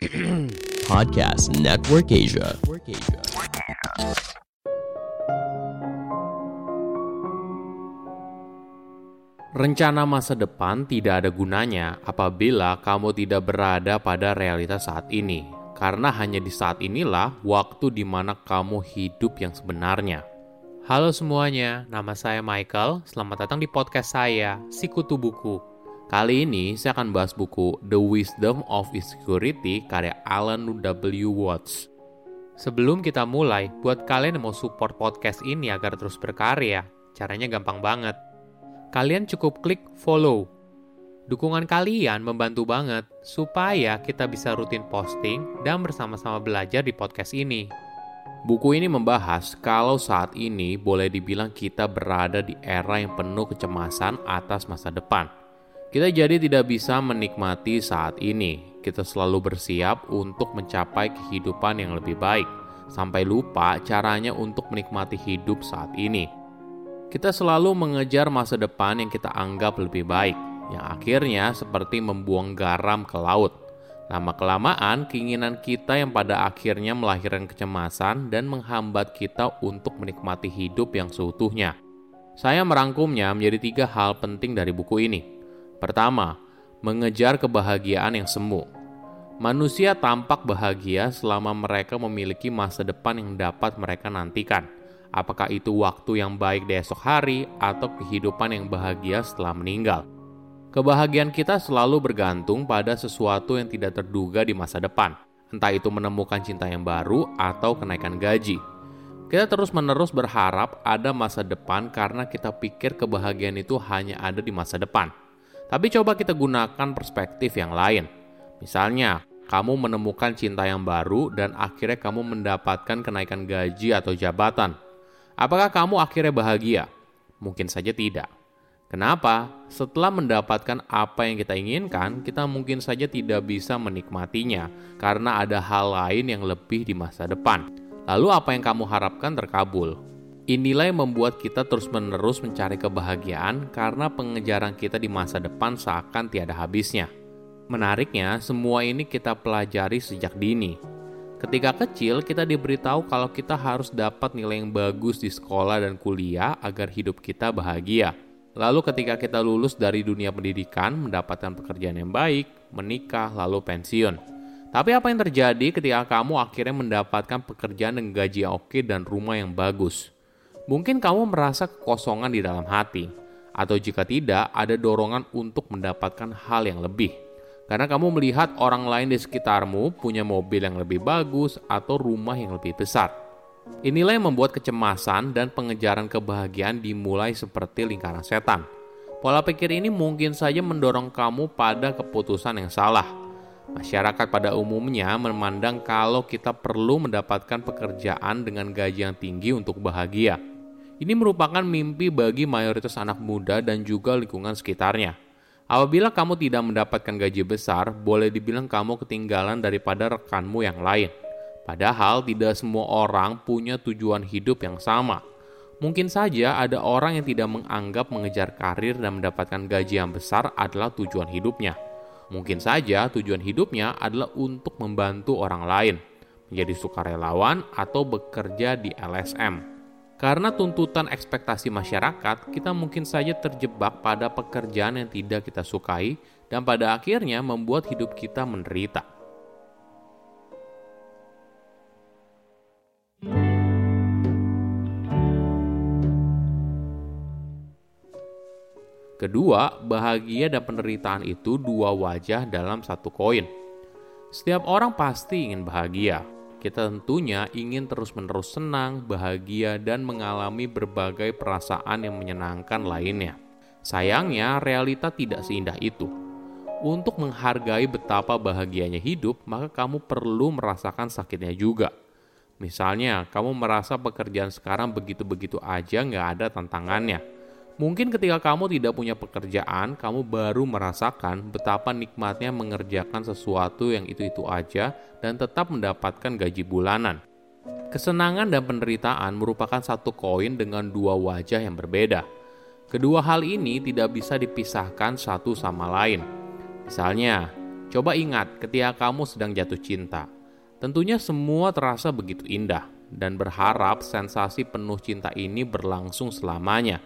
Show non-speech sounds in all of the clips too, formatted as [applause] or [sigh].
[clears throat] Podcast Network Asia. Rencana masa depan tidak ada gunanya apabila kamu tidak berada pada realitas saat ini, karena hanya di saat inilah waktu di mana kamu hidup yang sebenarnya. Halo semuanya, nama saya Michael. Selamat datang di podcast saya, Sikutu Buku. Kali ini saya akan bahas buku The Wisdom of Insecurity karya Alan W. Watts. Sebelum kita mulai, buat kalian yang mau support podcast ini agar terus berkarya, caranya gampang banget kalian cukup klik follow. Dukungan kalian membantu banget supaya kita bisa rutin posting dan bersama-sama belajar di podcast ini. Buku ini membahas kalau saat ini boleh dibilang kita berada di era yang penuh kecemasan atas masa depan. Kita jadi tidak bisa menikmati saat ini. Kita selalu bersiap untuk mencapai kehidupan yang lebih baik, sampai lupa caranya untuk menikmati hidup saat ini. Kita selalu mengejar masa depan yang kita anggap lebih baik, yang akhirnya seperti membuang garam ke laut. Lama-kelamaan, keinginan kita yang pada akhirnya melahirkan kecemasan dan menghambat kita untuk menikmati hidup yang seutuhnya. Saya merangkumnya menjadi tiga hal penting dari buku ini. Pertama, mengejar kebahagiaan yang semu. Manusia tampak bahagia selama mereka memiliki masa depan yang dapat mereka nantikan – apakah itu waktu yang baik di esok hari atau kehidupan yang bahagia setelah meninggal. Kebahagiaan kita selalu bergantung pada sesuatu yang tidak terduga di masa depan, entah itu menemukan cinta yang baru atau kenaikan gaji. Kita terus-menerus berharap ada masa depan karena kita pikir kebahagiaan itu hanya ada di masa depan. Tapi coba kita gunakan perspektif yang lain. Misalnya, kamu menemukan cinta yang baru dan akhirnya kamu mendapatkan kenaikan gaji atau jabatan Apakah kamu akhirnya bahagia? Mungkin saja tidak. Kenapa? Setelah mendapatkan apa yang kita inginkan, kita mungkin saja tidak bisa menikmatinya karena ada hal lain yang lebih di masa depan. Lalu, apa yang kamu harapkan terkabul? Inilah yang membuat kita terus-menerus mencari kebahagiaan karena pengejaran kita di masa depan seakan tiada habisnya. Menariknya, semua ini kita pelajari sejak dini, Ketika kecil, kita diberitahu kalau kita harus dapat nilai yang bagus di sekolah dan kuliah agar hidup kita bahagia. Lalu ketika kita lulus dari dunia pendidikan, mendapatkan pekerjaan yang baik, menikah, lalu pensiun. Tapi apa yang terjadi ketika kamu akhirnya mendapatkan pekerjaan dengan gaji oke dan rumah yang bagus? Mungkin kamu merasa kekosongan di dalam hati, atau jika tidak, ada dorongan untuk mendapatkan hal yang lebih. Karena kamu melihat orang lain di sekitarmu punya mobil yang lebih bagus atau rumah yang lebih besar. Inilah yang membuat kecemasan dan pengejaran kebahagiaan dimulai seperti lingkaran setan. Pola pikir ini mungkin saja mendorong kamu pada keputusan yang salah. Masyarakat pada umumnya memandang kalau kita perlu mendapatkan pekerjaan dengan gaji yang tinggi untuk bahagia. Ini merupakan mimpi bagi mayoritas anak muda dan juga lingkungan sekitarnya. Apabila kamu tidak mendapatkan gaji besar, boleh dibilang kamu ketinggalan daripada rekanmu yang lain. Padahal tidak semua orang punya tujuan hidup yang sama. Mungkin saja ada orang yang tidak menganggap mengejar karir dan mendapatkan gaji yang besar adalah tujuan hidupnya. Mungkin saja tujuan hidupnya adalah untuk membantu orang lain, menjadi sukarelawan atau bekerja di LSM. Karena tuntutan ekspektasi masyarakat, kita mungkin saja terjebak pada pekerjaan yang tidak kita sukai dan pada akhirnya membuat hidup kita menderita. Kedua, bahagia dan penderitaan itu dua wajah dalam satu koin. Setiap orang pasti ingin bahagia, kita tentunya ingin terus-menerus senang, bahagia, dan mengalami berbagai perasaan yang menyenangkan lainnya. Sayangnya, realita tidak seindah itu. Untuk menghargai betapa bahagianya hidup, maka kamu perlu merasakan sakitnya juga. Misalnya, kamu merasa pekerjaan sekarang begitu-begitu aja nggak ada tantangannya Mungkin ketika kamu tidak punya pekerjaan, kamu baru merasakan betapa nikmatnya mengerjakan sesuatu yang itu-itu aja dan tetap mendapatkan gaji bulanan. Kesenangan dan penderitaan merupakan satu koin dengan dua wajah yang berbeda. Kedua hal ini tidak bisa dipisahkan satu sama lain. Misalnya, Coba ingat ketika kamu sedang jatuh cinta. Tentunya semua terasa begitu indah dan berharap sensasi penuh cinta ini berlangsung selamanya.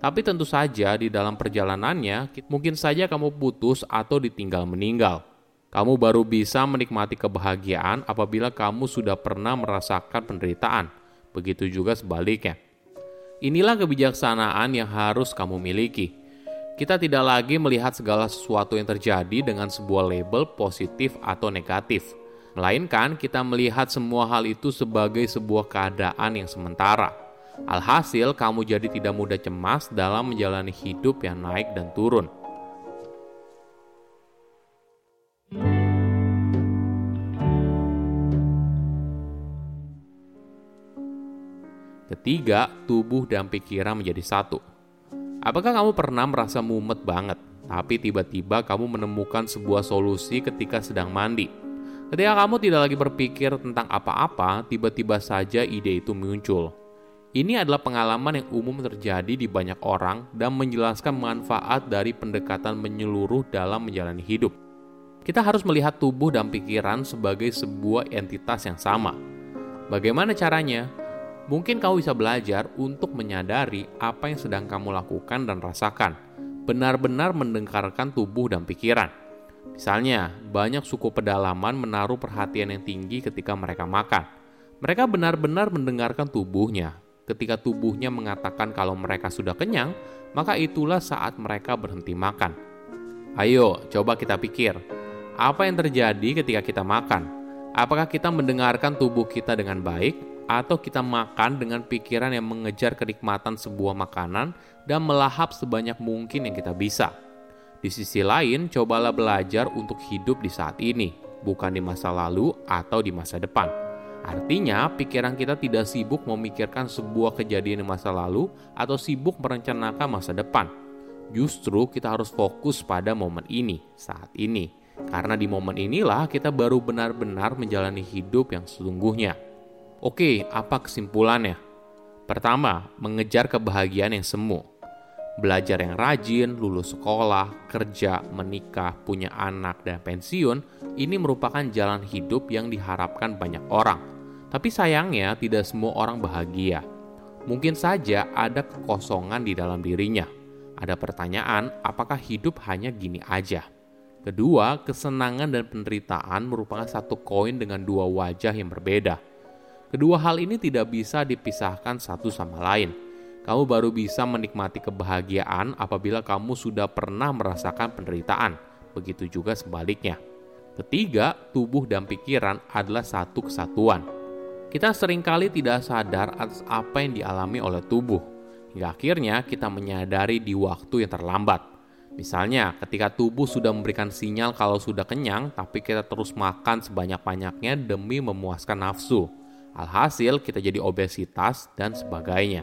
Tapi tentu saja di dalam perjalanannya mungkin saja kamu putus atau ditinggal meninggal. Kamu baru bisa menikmati kebahagiaan apabila kamu sudah pernah merasakan penderitaan. Begitu juga sebaliknya. Inilah kebijaksanaan yang harus kamu miliki. Kita tidak lagi melihat segala sesuatu yang terjadi dengan sebuah label positif atau negatif, melainkan kita melihat semua hal itu sebagai sebuah keadaan yang sementara Alhasil, kamu jadi tidak mudah cemas dalam menjalani hidup yang naik dan turun. Ketiga, tubuh dan pikiran menjadi satu. Apakah kamu pernah merasa mumet banget, tapi tiba-tiba kamu menemukan sebuah solusi ketika sedang mandi? Ketika kamu tidak lagi berpikir tentang apa-apa, tiba-tiba saja ide itu muncul. Ini adalah pengalaman yang umum terjadi di banyak orang dan menjelaskan manfaat dari pendekatan menyeluruh dalam menjalani hidup. Kita harus melihat tubuh dan pikiran sebagai sebuah entitas yang sama. Bagaimana caranya? Mungkin kau bisa belajar untuk menyadari apa yang sedang kamu lakukan dan rasakan. Benar-benar mendengarkan tubuh dan pikiran. Misalnya, banyak suku pedalaman menaruh perhatian yang tinggi ketika mereka makan. Mereka benar-benar mendengarkan tubuhnya, ketika tubuhnya mengatakan kalau mereka sudah kenyang, maka itulah saat mereka berhenti makan. Ayo, coba kita pikir, apa yang terjadi ketika kita makan? Apakah kita mendengarkan tubuh kita dengan baik, atau kita makan dengan pikiran yang mengejar kenikmatan sebuah makanan dan melahap sebanyak mungkin yang kita bisa? Di sisi lain, cobalah belajar untuk hidup di saat ini, bukan di masa lalu atau di masa depan. Artinya, pikiran kita tidak sibuk memikirkan sebuah kejadian di masa lalu atau sibuk merencanakan masa depan. Justru kita harus fokus pada momen ini, saat ini. Karena di momen inilah kita baru benar-benar menjalani hidup yang sesungguhnya. Oke, apa kesimpulannya? Pertama, mengejar kebahagiaan yang semu. Belajar yang rajin, lulus sekolah, kerja, menikah, punya anak, dan pensiun, ini merupakan jalan hidup yang diharapkan banyak orang tapi sayangnya tidak semua orang bahagia. Mungkin saja ada kekosongan di dalam dirinya. Ada pertanyaan, apakah hidup hanya gini aja? Kedua, kesenangan dan penderitaan merupakan satu koin dengan dua wajah yang berbeda. Kedua hal ini tidak bisa dipisahkan satu sama lain. Kamu baru bisa menikmati kebahagiaan apabila kamu sudah pernah merasakan penderitaan. Begitu juga sebaliknya. Ketiga, tubuh dan pikiran adalah satu kesatuan kita sering kali tidak sadar atas apa yang dialami oleh tubuh, hingga akhirnya kita menyadari di waktu yang terlambat. Misalnya, ketika tubuh sudah memberikan sinyal kalau sudah kenyang, tapi kita terus makan sebanyak-banyaknya demi memuaskan nafsu. Alhasil, kita jadi obesitas dan sebagainya.